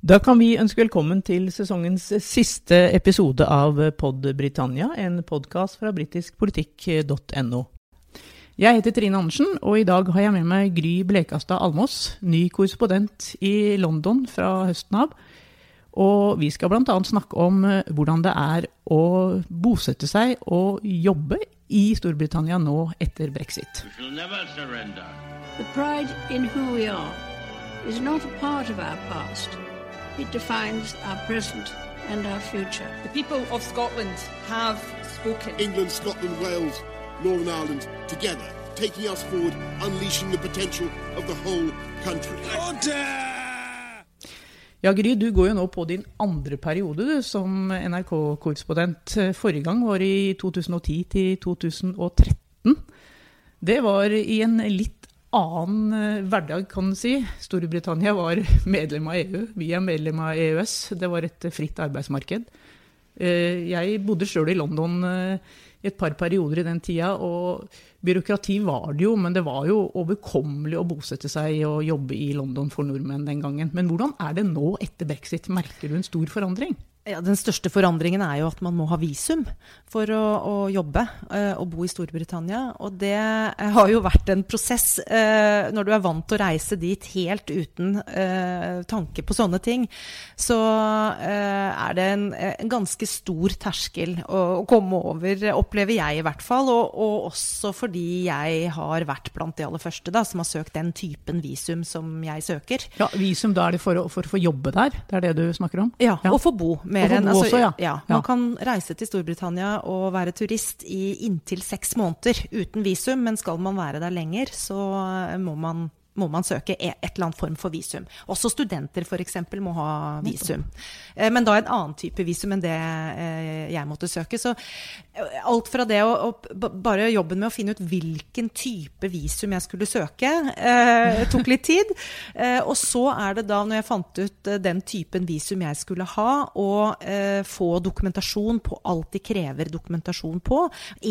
Da kan vi ønske velkommen til sesongens siste episode av Pod Britannia, en podkast fra britiskpolitikk.no. Jeg heter Trine Andersen, og i dag har jeg med meg Gry Blekastad Almås, ny korrespondent i London fra høsten av. Og vi skal bl.a. snakke om hvordan det er å bosette seg og jobbe i Storbritannia nå etter brexit. The pride in who we are is not a part of our past. It defines our present and our future. The people of Scotland have spoken. England, Scotland, Wales, Northern Ireland together, taking us forward, unleashing the potential of the whole country. Ja, Gry, du går jo nå på din andre periode du, som NRK-korrespondent. Forrige gang var i 2010 til 2013. Det var i en litt annen eh, hverdag, kan du si. Storbritannia var medlem av EU, vi er medlem av EØS. Det var et fritt arbeidsmarked. Eh, jeg bodde sjøl i London eh, i et par perioder i den tida, og byråkrati var det jo, men det var jo overkommelig å bosette seg og jobbe i London for nordmenn den gangen. Men hvordan er det nå etter brexit? Merker du en stor forandring? Ja, Den største forandringen er jo at man må ha visum for å, å jobbe uh, og bo i Storbritannia. Og det har jo vært en prosess uh, når du er vant til å reise dit helt uten tanke på sånne ting. Så er det en, en, ganske stor terskel å, å, komme over, opplever jeg i hvert fall. Og, og, også fordi jeg har vært blant de aller første da, som har søkt den typen visum som jeg søker. Ja, Visum, da er det for å, for å få jobbe der? Det er det du snakker om? Ja, ja. og få bo mer enn altså, også, ja. ja. Man kan reise til Storbritannia og være turist i inntil seks måneder uten visum, men skal man være der lenger, så må man må man søke e- et eller annet form for visum. Også studenter f.eks. må ha visum. Eh, men da en annen type visum enn det eh, jeg måtte søke. Så eh, alt fra det å, Bare jobben med å finne ut hvilken type visum jeg skulle søke, eh, tok litt tid. Eh, og så er det da, når jeg fant ut den typen visum jeg skulle ha, å eh, få dokumentasjon på alt de krever dokumentasjon på.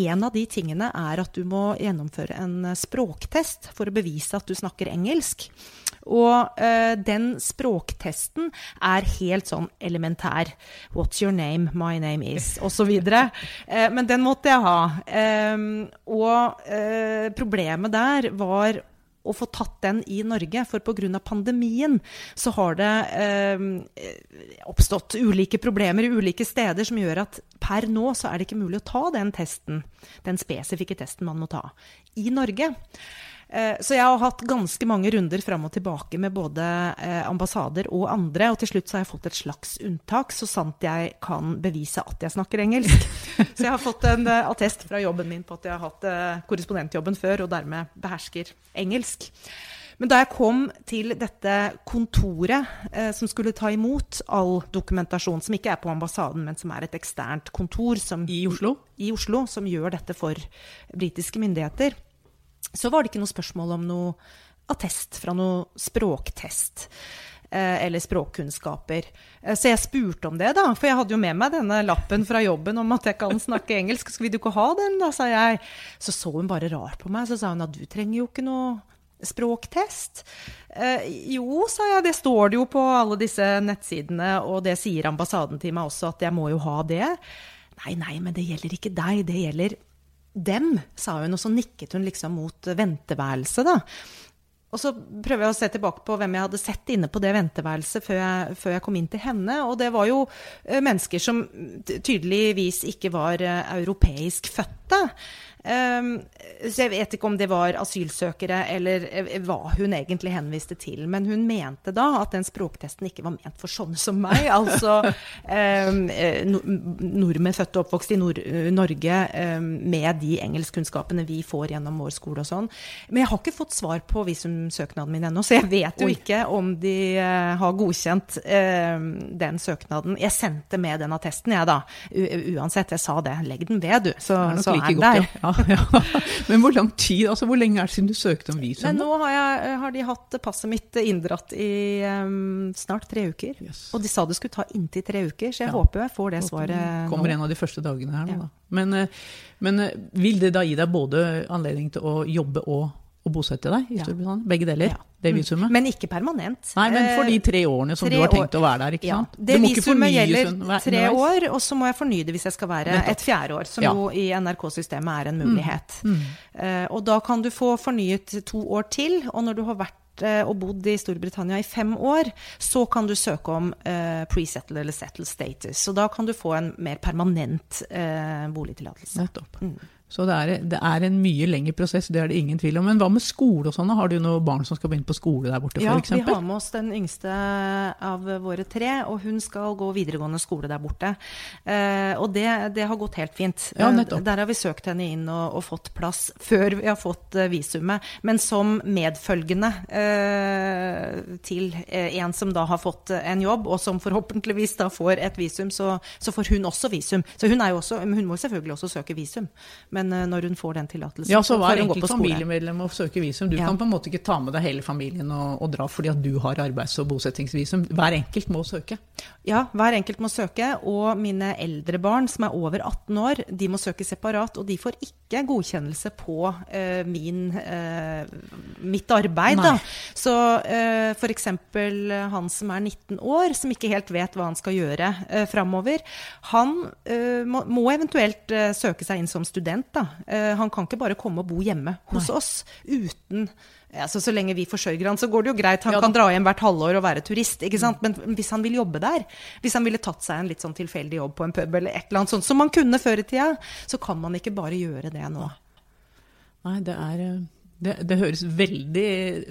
En av de tingene er at du må gjennomføre en språktest for å bevise at du snakker engelsk. Og uh, den språktesten er helt sånn elementær. What's your name? My name is Osv. Uh, men den måtte jeg ha. Og uh, problemet der var å få tatt den i Norge. For pga. pandemien så har det eh, oppstått ulike problemer i ulike steder som gjør at per nå så er det ikke mulig å ta den testen, den spesifikke testen man må ta, i Norge. Eh, så jeg har hatt ganske mange runder fram og tilbake med både eh, ambassader og andre, og til slutt så har jeg fått et slags unntak, så sant jeg kan bevise at jeg snakker engelsk. Så jeg har fått en eh, attest fra jobben min på at jeg har hatt korrespondentjobben før, og dermed behersker engelsk. Men da jeg kom til dette kontoret eh, som skulle ta imot all dokumentasjon, som ikke er på ambassaden, men som er et eksternt kontor som, I Oslo? I Oslo, som gjør dette for britiske myndigheter, så var det ikke noe spørsmål om noe attest fra noe språktest. Eh, eller språkkunnskaper. Eh, så jeg spurte om det, da. For jeg hadde jo med meg denne lappen fra jobben om at jeg kan snakke engelsk. Skal vi ikke ha den, da, sa jeg. Så så hun bare rart på meg. Så sa hun at du trenger jo ikke noe språktest. Eh, jo, sa jeg, det står det jo på alle disse nettsidene, og det sier ambassaden til meg også, at jeg må jo ha det. Nei, nei, men det gjelder ikke deg, det gjelder dem, sa hun, og så nikket hun liksom mot venteværelset, da. Og så prøver jeg å se tilbake på hvem jeg hadde sett inne på det venteværelset før jeg, før jeg kom inn til henne. Og det var jo eh, mennesker som tydeligvis ikke var eh, europeisk fødte. Um, så jeg vet ikke om det var asylsøkere eller eh, hva hun egentlig henviste til. Men hun mente da at den språktesten ikke var ment for sånne som meg. Altså um, nordmenn født og oppvokst i Nord Norge um, med de engelskkunnskapene vi får gjennom vår skole og sånn. Men jeg har ikke fått svar på visumsøknaden min ennå, så jeg vet jo ikke om de har godkjent den søknaden. Jeg sendte med den attesten, jeg, da. Uansett, jeg sa det. Legg den ved, du. Så, er, så er den der. Ja. ja. Men hvor lang tid, altså hvor lenge er det siden du søkte om visum? nå har, jeg, har, de hatt passet mitt inndratt i um, snart tre uker. Yes. Og de sa det skulle ta inntil tre uker, så jeg ja. håper jeg får det svaret nå. Kommer en av de første dagene her nå, ja. da. Men, eh, men, eh, vil det da gi deg både anledning til å jobbe og å bosette deg i Ja. Storbritannia? Begge deler? Ja. Det Mm. visumet? Men ikke permanent. Nei, men for de Eh, tre årene som tre du har tenkt å være der, ikke ja, sant? Det må visumet gjelder tre år, og så må jeg fornye det hvis jeg skal være et fjerde år, som Ja. jo i NRK-systemet er en mulighet. Mm. Mm. og da kan du få fornyet to år til, og når du har vært eh, og bodd i Storbritannia i fem år, så kan du søke om uh, pre-settle eller settle status. Så da kan du få en mer permanent uh, boligtillatelse. Nettopp. Mm. Så det er, det er en mye lengre prosess, det er det ingen tvil om. Men hva med skole og sånn? Har du noen barn som skal begynne på skole der borte, Ja, f.eks.? vi har med oss den yngste av våre tre, og hun skal gå videregående skole der borte. Eh, og det, det har gått helt fint. Ja, Eh. Der har vi søkt henne inn og, og fått plass før vi har fått eh, visumet. Men som medfølgende eh, til eh, en som da har fått en jobb, og som forhåpentligvis da får et visum, så, så får hun også visum. Så hun, jo også, hun må selvfølgelig også søke visum, men eh, når hun får den tillatelsen, Ja, så hver enkelt familiemedlem må søke visum. Du Ja. kan på en måte ikke ta med deg hele familien og, og dra fordi at du har arbeids- og bosettingsvisum. Hver enkelt må søke. Ja, hver enkelt må søke, og mine eldre barn som er over 18 år, de må søke separat, og de får ikke godkjennelse på eh, min, eh, mitt arbeid. Da. Så eh, f.eks. han som er 19 år, som ikke helt vet hva han skal gjøre eh, framover, han eh, må, må eventuelt eh, søke seg inn som student. Da. Eh, han kan ikke bare komme og bo hjemme hos oss uten Altså, så lenge vi forsørger han, så går det jo greit. Han Ja, kan dra hjem hvert halvår og være turist. ikke sant? Men hvis han vil jobbe der, hvis han ville tatt seg en litt sånn tilfeldig jobb på en pub, eller et eller annet sånt, som man kunne før i tida, så kan man ikke bare gjøre det nå. Nei, det er eh, det, det høres veldig,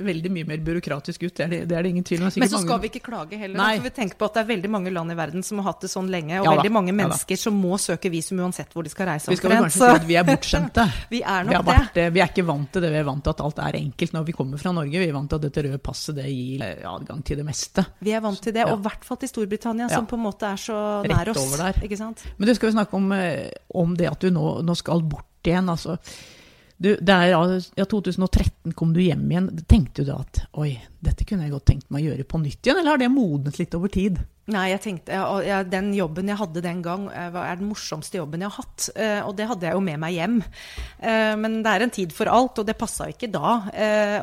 veldig mye mer byråkratisk ut, det er det, det, er det ingen tvil om. Men så mange- skal vi ikke klage heller. Nei. For vi tenker på at det er veldig mange land i verden som har hatt det sånn lenge, og Ja veldig mange ja mennesker som må søke visum uansett hvor de skal reise. Vi skal vel kanskje kanskje si at vi er bortskjemte. Vi er nok vi vært, det. vi er ikke vant til det. Vi er vant til at alt er enkelt når vi kommer fra Norge. Vi er vant til at dette røde passet det gir eh, adgang til det meste. Vi er vant til det, Ja. og i hvert fall til Storbritannia, Ja. som på en måte er så Rett nær oss. over der. Men det skal vi snakke om, eh, om det at du nå, nå skal bort igjen. altså. Du, det er, ja, 2013 kom du hjem igjen. Tenkte du da at oi, dette kunne jeg godt tenkt meg å gjøre på nytt igjen, eller har det modnet litt over tid? Nei, jeg tenkte, ja, og Den jobben jeg hadde den gang, eh, er den morsomste jobben jeg har hatt. eh, Og det hadde jeg jo med meg hjem. Eh, Men det er en tid for alt, og det passa ikke da.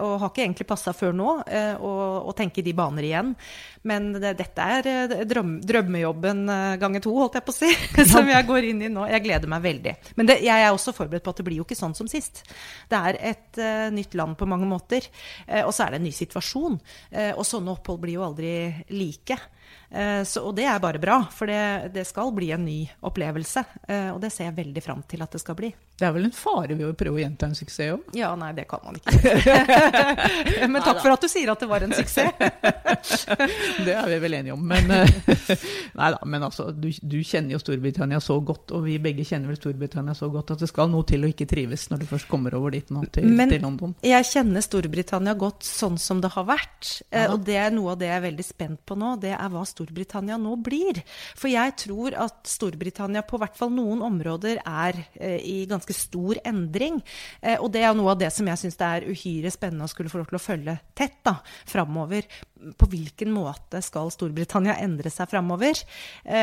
Og har ikke egentlig passa før nå å, tenke i de baner igjen. Men det, dette er drøm, drømmejobben ganger to, holdt jeg på å si, som jeg går inn i nå. Jeg gleder meg veldig. Men det, jeg er også forberedt på at det blir jo ikke sånn som sist. Det er et nytt land på mange måter, og så er det en ny situasjon. Eh, og sånne opphold blir jo aldri like. Eh, Så, og det er bare bra, for det, det skal bli en ny opplevelse. eh, Og det ser jeg veldig fram til at det skal bli. Det er vel en fare ved å prøve å gjenta en suksess òg? Ja, nei, det kan man ikke. Men takk for at du sier at det var en suksess. Det er vi vel enige om. Men, nei da, men altså, du, du kjenner jo Storbritannia så godt, og vi begge kjenner vel Storbritannia så godt, at det skal noe til å ikke trives når du først kommer over dit nå, til, Men- til London. Jeg kjenner Storbritannia godt sånn som det har vært. Eh, Ja. Og det er noe av det jeg er veldig spent på nå, det er hva Storbritannia nå blir. For jeg tror at Storbritannia på hvert fall noen områder er eh, i ganske stor endring. Eh, og det er noe av det som jeg syns det er uhyre spennende å skulle få lov til å følge tett da, framover. På hvilken måte skal Storbritannia endre seg framover?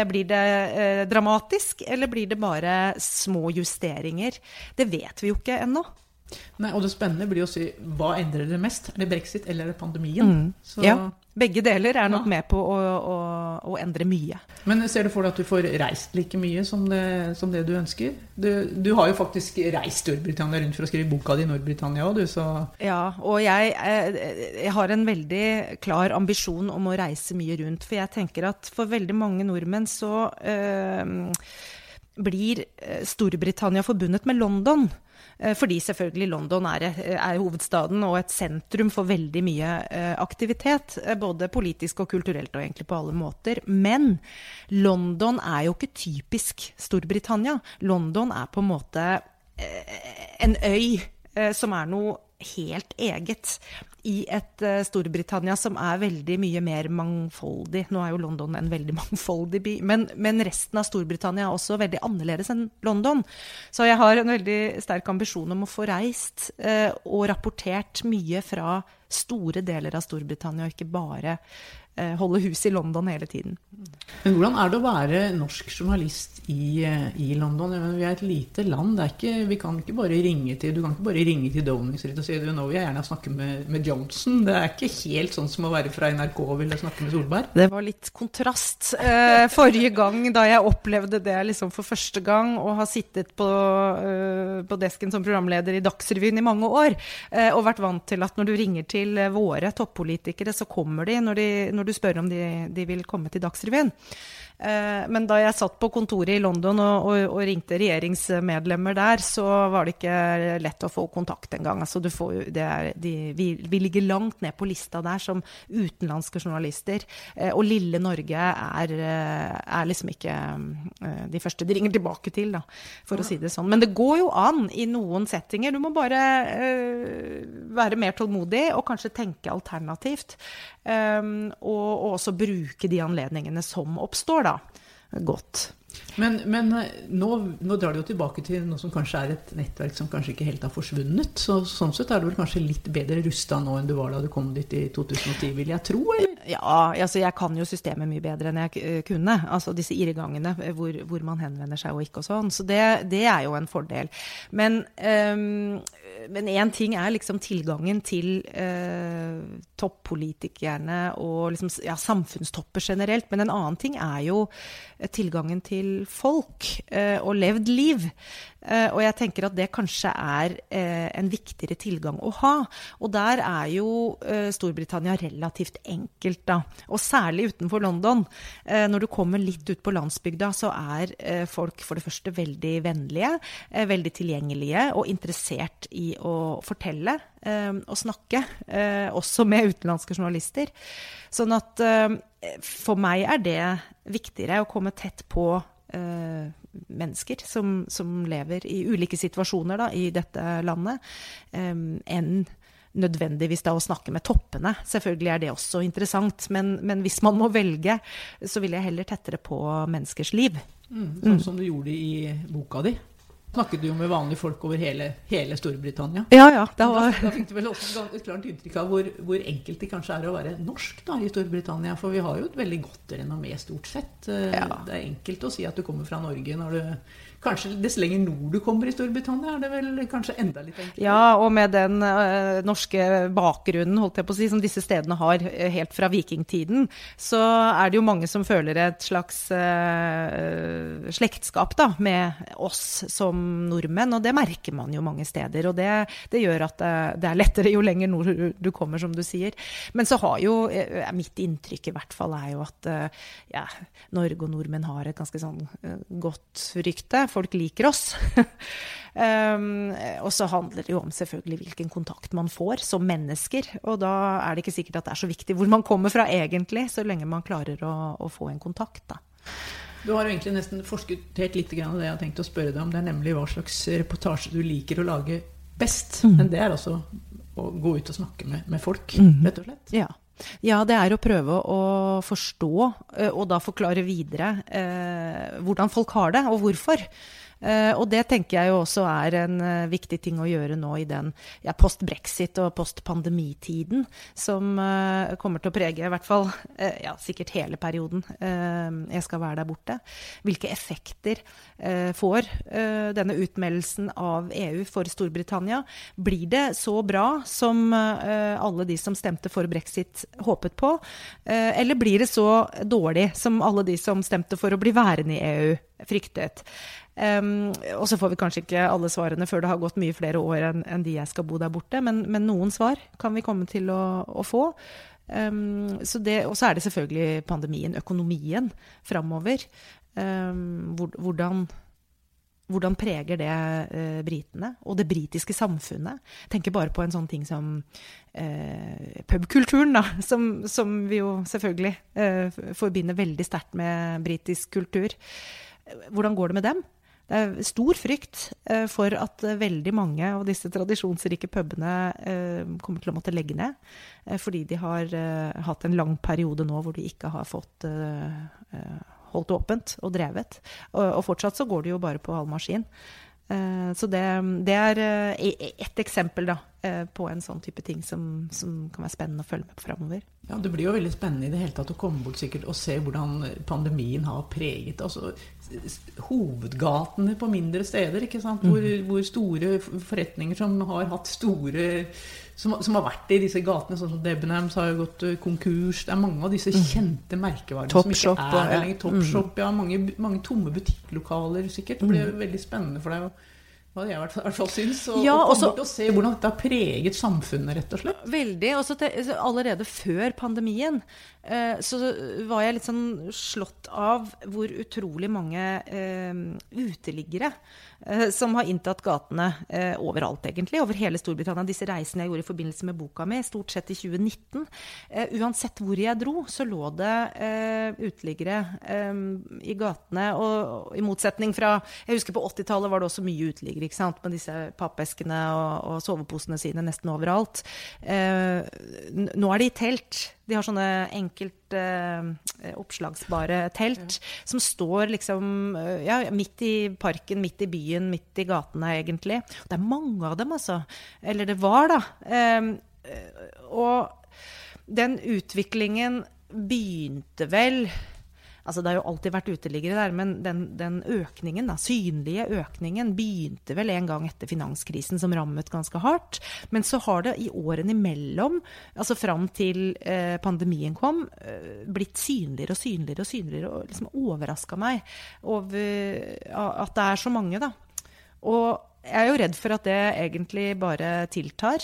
Blir det dramatisk, eller blir det bare små justeringer? Det vet vi jo ikke ennå. Nei, og det spennende blir å si hva endrer det mest? Er det brexit eller er det pandemien? Så, Mm. Ja, begge deler er nok Ja. med på å, å, å endre mye. Men ser du for deg at du får reist like mye som det, som det du ønsker? Du, du har jo faktisk reist Storbritannia rundt for å skrive boka di i Nordbritannia. òg, du, så Ja, og jeg, eh, jeg har en veldig klar ambisjon om å reise mye rundt. For jeg tenker at for veldig mange nordmenn så øh, blir eh, Storbritannia forbundet med London. Eh, Fordi selvfølgelig London er, er hovedstaden og et sentrum for veldig mye eh, aktivitet. eh, Både politisk og kulturelt og egentlig på alle måter. Men London er jo ikke typisk Storbritannia. London er på en måte en øy som er noe helt eget i et uh, Storbritannia som er veldig mye mer mangfoldig. Nå er jo London en veldig mangfoldig by, men, men resten av Storbritannia er også veldig annerledes enn London. Så jeg har en veldig sterk ambisjon om å få reist uh, og rapportert mye fra store deler av Storbritannia, og ikke bare holde hus i London hele tiden. Men hvordan er det å være norsk journalist i, i London? Mener, vi er et lite land. Ikke, vi kan ikke bare ringe til, du kan ikke bare ringe til Downing Street og si du, nå vil jeg gjerne snakke med, med, Johnson. Det er ikke helt sånn som å være fra NRK og ville snakke med Solberg. Det var litt kontrast. Eh, forrige gang da jeg opplevde det liksom for første gang, og har sittet på, eh, på desken som programleder i Dagsrevyen i mange år, eh, og vært vant til at når du ringer til våre toppolitikere, så kommer de når, de, når du spør om de, de vil komme til Dagsrevyen. Eh, men da jeg satt på kontoret i London og, og, og, ringte regjeringsmedlemmer der, så var det ikke lett å få kontakt engang. Altså, vi, vi, ligger langt ned på lista der som utenlandske journalister. Eh, og lille Norge er, eh, er, liksom ikke de første de ringer tilbake til, da, for å si det sånn. Men det går jo an i noen settinger. Du må bare være mer tålmodig og kanskje tenke alternativt. Og, og også bruke de anledningene som oppstår, da godt. Men, men eh, nå, nå, drar det jo tilbake til noe som kanskje er et nettverk som kanskje ikke helt har forsvunnet. Så, sånn sett er du vel kanskje litt bedre rusta nå enn du var da du kom dit i 2010, vil jeg tro? eller? Ja, altså jeg kan jo systemet mye bedre enn jeg eh, kunne. Altså disse irrgangene hvor, hvor man henvender seg og ikke og sånn. Så det, det er jo en fordel. Men um, men én ting er liksom tilgangen til eh, toppolitikerne og liksom, ja, samfunnstopper generelt. Men en annen ting er jo eh, tilgangen til folk eh, og levd liv. Eh, og jeg tenker at det kanskje er eh, en viktigere tilgang å ha. Og der er jo eh, Storbritannia relativt enkelt, da. Og særlig utenfor London. når du kommer litt ut på landsbygda, så er folk for det første veldig vennlige, veldig tilgjengelige og interessert i å fortelle og snakke. også med utenlandske journalister. Sånn at for meg er det viktigere å komme tett på mennesker som, som, lever i ulike situasjoner da, i dette landet, um, enn nødvendigvis da å snakke med toppene. Selvfølgelig er det også interessant, men, men, hvis man må velge, så vil jeg heller tettere på menneskers liv. Mm, sånn som du gjorde i boka di snakket du jo med vanlige folk over hele, hele Storbritannia. Ja, ja. Var... da, da fikk du vel også et klart inntrykk av hvor, hvor, enkelt det kanskje er å være norsk da, i Storbritannia. For vi har jo et veldig godt renommé, stort sett. Eh, ja. Det er enkelt å si at du kommer fra Norge når du Kanskje dess lenger nord du kommer i Storbritannia, er det vel kanskje enda litt enklere? Ja, og med den uh, norske bakgrunnen holdt jeg på å si, som disse stedene har uh, helt fra vikingtiden, så er det jo mange som føler et slags uh, slektskap da, med oss som nordmenn. Og det merker man jo mange steder. Og det, det gjør at det, er lettere jo lenger nord du kommer, som du sier. Men så har jo Mitt inntrykk i hvert fall er jo at ja, Norge og nordmenn har et ganske sånn godt rykte folk liker oss. um, og så handler det jo om selvfølgelig hvilken kontakt man får som mennesker. Og da er det ikke sikkert at det er så viktig hvor man kommer fra egentlig, så lenge man klarer å, å få en kontakt. da. Du har jo egentlig nesten forskuttert litt av det jeg har tenkt å spørre deg om. Det er nemlig hva slags reportasje du liker å lage best. Mm. Men det er altså å gå ut og snakke med, med folk, mm. rett og slett. Ja. Ja, det er å prøve å forstå, eh, og da forklare videre eh, hvordan folk har det, og hvorfor. Uh, og det tenker jeg jo også er en uh, viktig ting å gjøre nå i den ja, post-brexit- og post-pandemitiden som uh, kommer til å prege i hvert fall ja, sikkert hele perioden jeg skal være der borte. Hvilke effekter får denne utmeldelsen av EU for Storbritannia? Blir det så bra som alle de som stemte for brexit, håpet på? eller blir det så dårlig som alle de som stemte for å bli værende i EU, fryktet? Um, og så får vi kanskje ikke alle svarene før det har gått mye flere år enn en de jeg skal bo der borte, men, men, noen svar kan vi komme til å, å få. Um, og så er det selvfølgelig pandemien, økonomien, framover. Um, hvordan, hvordan, preger det uh, britene og det britiske samfunnet? Tenker bare på en sånn ting som uh, pubkulturen, da. Som, som, vi jo selvfølgelig uh, forbinder veldig sterkt med britisk kultur. Hvordan går det med dem? Det stor frykt eh, for at eh, veldig mange av disse tradisjonsrike pubene eh, kommer til å måtte legge ned. Fordi de har hatt en lang periode nå hvor de ikke har fått holdt åpent og drevet. Og fortsatt så går det jo bare på halv maskin. Så det, det er ett eksempel, da. eh, på en sånn type ting som, som, kan være spennende å følge med på framover. Ja, Det blir jo veldig spennende i det hele tatt å komme bort sikkert og se hvordan pandemien har preget altså, hovedgatene på mindre steder. ikke? Hvor, mm. hvor store forretninger som har hatt store som, som, har vært i disse gatene, sånn som Debenhams har jo gått eh, konkurs. Det er mange av disse mm. kjente merkevarene som ikke er der lenger. Topshop, mm. ja. Mange, mange tomme butikklokaler sikkert. Det blir veldig spennende for deg å hva jeg i hvert fall syns. Og, ja, og komme og se hvordan dette har preget samfunnet, rett og slett. Veldig. Også til, allerede før pandemien eh, så var jeg litt sånn slått av hvor utrolig mange eh, uteliggere Eh, som har inntatt gatene eh, overalt, egentlig. Over hele Storbritannia. Disse reisene jeg gjorde i forbindelse med boka mi, stort sett i 2019. Eh, uansett hvor jeg dro, så lå det uteliggere i gatene. Og i motsetning fra Jeg husker på 80-tallet var det også mye uteliggere, ikke sant? med disse pappeskene og, og soveposene sine nesten overalt. nå er de i telt. De har sånne enkelt eh, oppslagsbare telt ja. som står liksom eh, ja, midt i parken, midt i byen, midt i gatene, egentlig. Det er mange av dem, altså. Eller det var, da. Eh, og den utviklingen begynte vel Altså, det har jo alltid vært uteliggere der, men den, den økningen, da, synlige økningen begynte vel en gang etter finanskrisen, som rammet ganske hardt. Men så har det i årene imellom, altså fram til eh, pandemien kom, eh, blitt synligere og synligere og synligere, og liksom overraska meg over at det er så mange, da. Og jeg er jo redd for at det egentlig bare tiltar.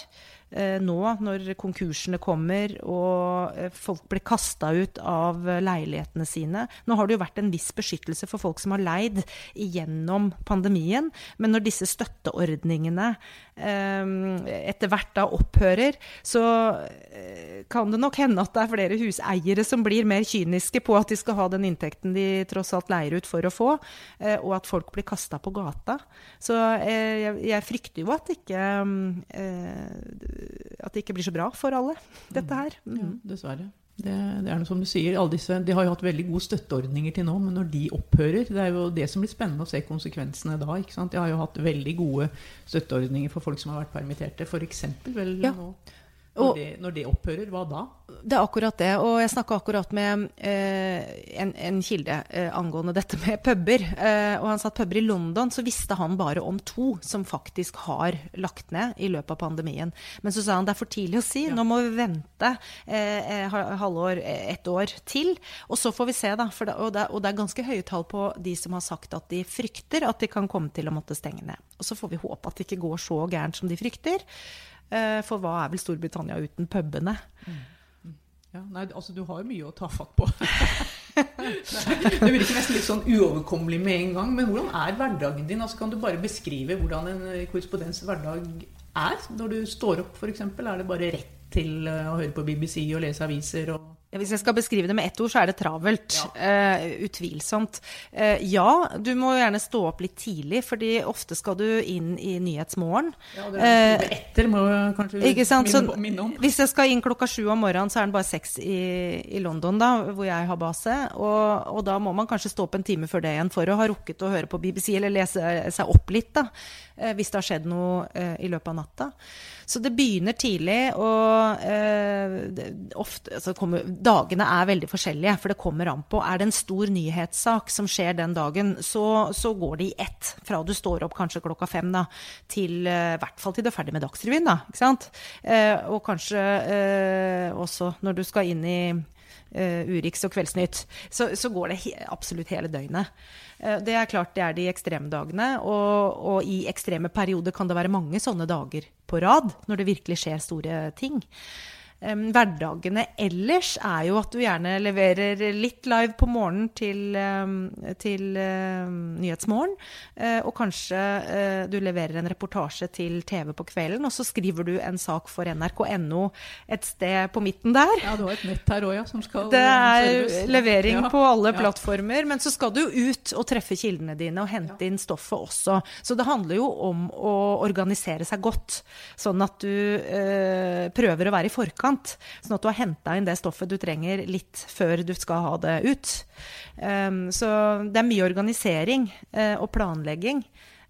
Eh, nå når konkursene kommer og eh, folk blir kasta ut av leilighetene sine. Nå har det jo vært en viss beskyttelse for folk som har leid gjennom pandemien, men når disse støtteordningene eh, etter hvert da opphører, så kan det nok hende at det er flere huseiere som blir mer kyniske på at de skal ha den inntekten de tross alt leier ut for å få, og at folk blir kasta på gata. Så jeg, frykter jo at ikke at det ikke blir så bra for alle, dette her. Mm. Ja, dessverre. Det, det, er noe som du sier, alle disse, De har jo hatt veldig gode støtteordninger til nå, men når de opphører Det er jo det som blir spennende å se konsekvensene da. ikke sant? De har jo hatt veldig gode støtteordninger for folk som har vært permitterte. F.eks. vel ja. nå når, det, når, det, opphører, hva da? Det er akkurat det. Og jeg snakka akkurat med eh, en, en, kilde eh, angående dette med puber. Eh, og han sa at puber i London så visste han bare om to som faktisk har lagt ned i løpet av pandemien. Men så sa han det er for tidlig å si. Ja. Nå må vi vente eh, eh, halvår, ett år til. Og så får vi se, da. Det, og, det, og det er ganske høye tall på de som har sagt at de frykter at de kan komme til å måtte stenge ned. Og så får vi håpe at det ikke går så gærent som de frykter. Eh, for hva er vel Storbritannia uten pubene? Mm. Ja, nei, altså du har jo mye å ta fatt på. det virker nesten litt sånn uoverkommelig med en gang. Men hvordan er hverdagen din? Altså, kan du bare beskrive hvordan en korrespondents hverdag er? Når du står opp, f.eks., er det bare rett til å høre på BBC og lese aviser? og hvis jeg skal beskrive det med ett ord, så er det travelt. Ja. Uh, utvilsomt. Uh, ja, du må gjerne stå opp litt tidlig, fordi ofte skal du inn i Nyhetsmorgen. Ja, det er uh, etter, må jeg kanskje minne, minne, om. Hvis jeg skal inn klokka sju om morgenen, så er den bare seks i, i, London, da, hvor jeg har base. Og, og, da må man kanskje stå opp en time før det igjen for å ha rukket å høre på BBC eller lese seg opp litt, da, hvis det har skjedd noe i løpet av natta. Så det begynner tidlig, og eh, ofte altså kommer, Dagene er veldig forskjellige, for det kommer an på. Er det en stor nyhetssak som skjer den dagen, så, så går det i ett. Fra du står opp kanskje klokka fem da, til eh, i hvert fall til du er ferdig med Dagsrevyen. da, ikke sant? Eh, og kanskje eh, også når du skal inn i uh, Urix og Kveldsnytt, så, så går det he absolutt hele døgnet. Uh, det er klart det er de ekstreme dagene, og, og, i ekstreme perioder kan det være mange sånne dager på rad, når det virkelig skjer store ting um, hverdagene ellers er jo at du gjerne leverer litt live på morgenen til, um, til um, Nyhetsmorgen. Uh, og kanskje uh, du leverer en reportasje til TV på kvelden, og så skriver du en sak for nrk.no et sted på midten der. Ja, du har et nett her òg, ja, som skal Det er service. levering ja. på alle ja. plattformer. Men så skal du ut og treffe kildene dine og hente inn stoffet også. Så det handler jo om å organisere seg godt, sånn at du uh, prøver å være i forkant forkant. Sånn at du har henta inn det stoffet du trenger litt før du skal ha det ut. Um, så det er mye organisering uh, og planlegging.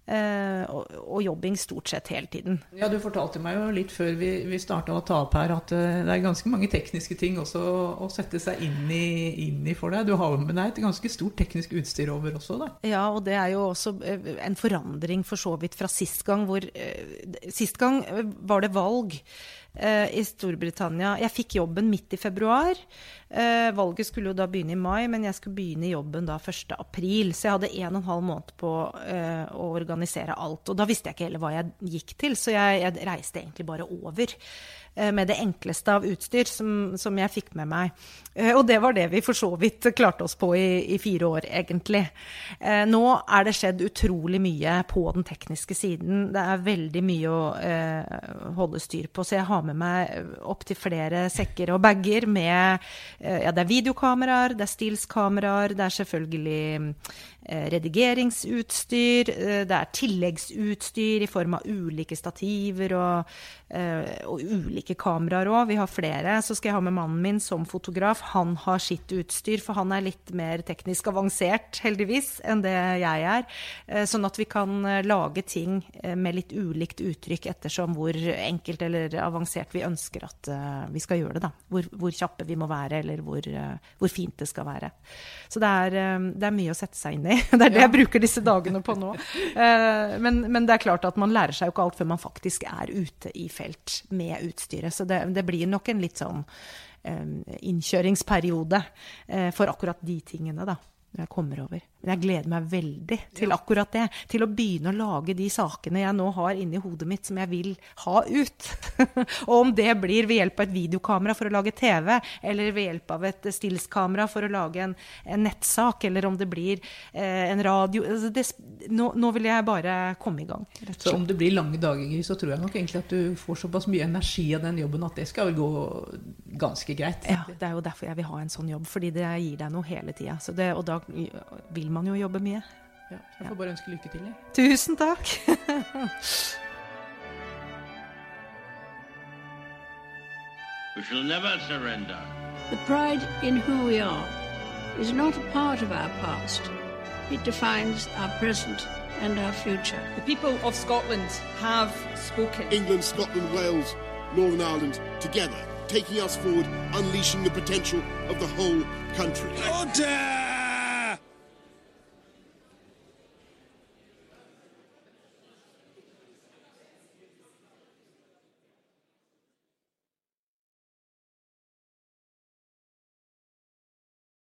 Eh, og, og, jobbing stort sett hele tiden. Ja, Du fortalte meg jo litt før vi, vi starta å ta opp her at uh, det er ganske mange tekniske ting også å sette seg inn i, inn i, for deg. Du har med deg et ganske stort teknisk utstyr over også? da. Ja, og det er jo også en forandring for så vidt fra sist gang hvor Sist gang var det valg i Storbritannia. Jeg fikk jobben midt i februar. Eh, valget skulle jo da begynne i mai, men jeg skulle begynne jobben da 1. april. Så jeg hadde en og en halv måned på eh, å organisere alt. Og da visste jeg ikke heller hva jeg gikk til, så jeg, jeg reiste egentlig bare over. Eh, med det enkleste av utstyr som, som, jeg fikk med meg. Eh, og det var det vi for så vidt klarte oss på i, i fire år, egentlig. Eh, nå er det skjedd utrolig mye på den tekniske siden. Det er veldig mye å holde styr på. Så jeg har med meg opptil flere sekker og bager med Ja, det er videokameraer, det er stillskameraer, det er selvfølgelig redigeringsutstyr. Det er tilleggsutstyr i form av ulike stativer og, og ulike kameraer òg. Vi har flere. Så skal jeg ha med mannen min som fotograf. Han har sitt utstyr, for han er litt mer teknisk avansert, heldigvis, enn det jeg er. Sånn at vi kan lage ting med litt ulikt uttrykk ettersom hvor enkelt eller avansert vi ønsker at vi skal gjøre det. da. Hvor, hvor kjappe vi må være, eller hvor, hvor fint det skal være. Så det er, det er mye å sette seg inn i. Det er det jeg bruker disse dagene på nå. Eh, men, men, det er klart at man lærer seg jo ikke alt før man faktisk er ute i felt med utstyret. Så det, det blir nok en litt sånn eh, innkjøringsperiode eh, for akkurat de tingene, da når jeg kommer over. Men jeg gleder meg veldig til akkurat det. Til å begynne å lage de sakene jeg nå har inni hodet mitt som jeg vil ha ut. og om det blir ved hjelp av et videokamera for å lage TV, eller ved hjelp av et stillskamera for å lage en, en nettsak, eller om det blir eh, en radio altså det, nå, nå, vil jeg bare komme i gang. Så om det blir lange dager, så tror jeg nok egentlig at du får såpass mye energi av den jobben at det skal vel gå ganske greit. Ja, det er jo derfor jeg vil ha en sånn jobb, fordi det gir deg noe hele tida. Og da vil man jo jobbe mye. Ja, jeg får bare ønske lykke til. Jeg. Tusen takk. we shall never surrender. The pride in who we are is not a part of our past. It defines our present and our future. The people of Scotland have spoken. England, Scotland, Wales, Northern Ireland, together, taking us forward, unleashing the potential of the whole country. Order!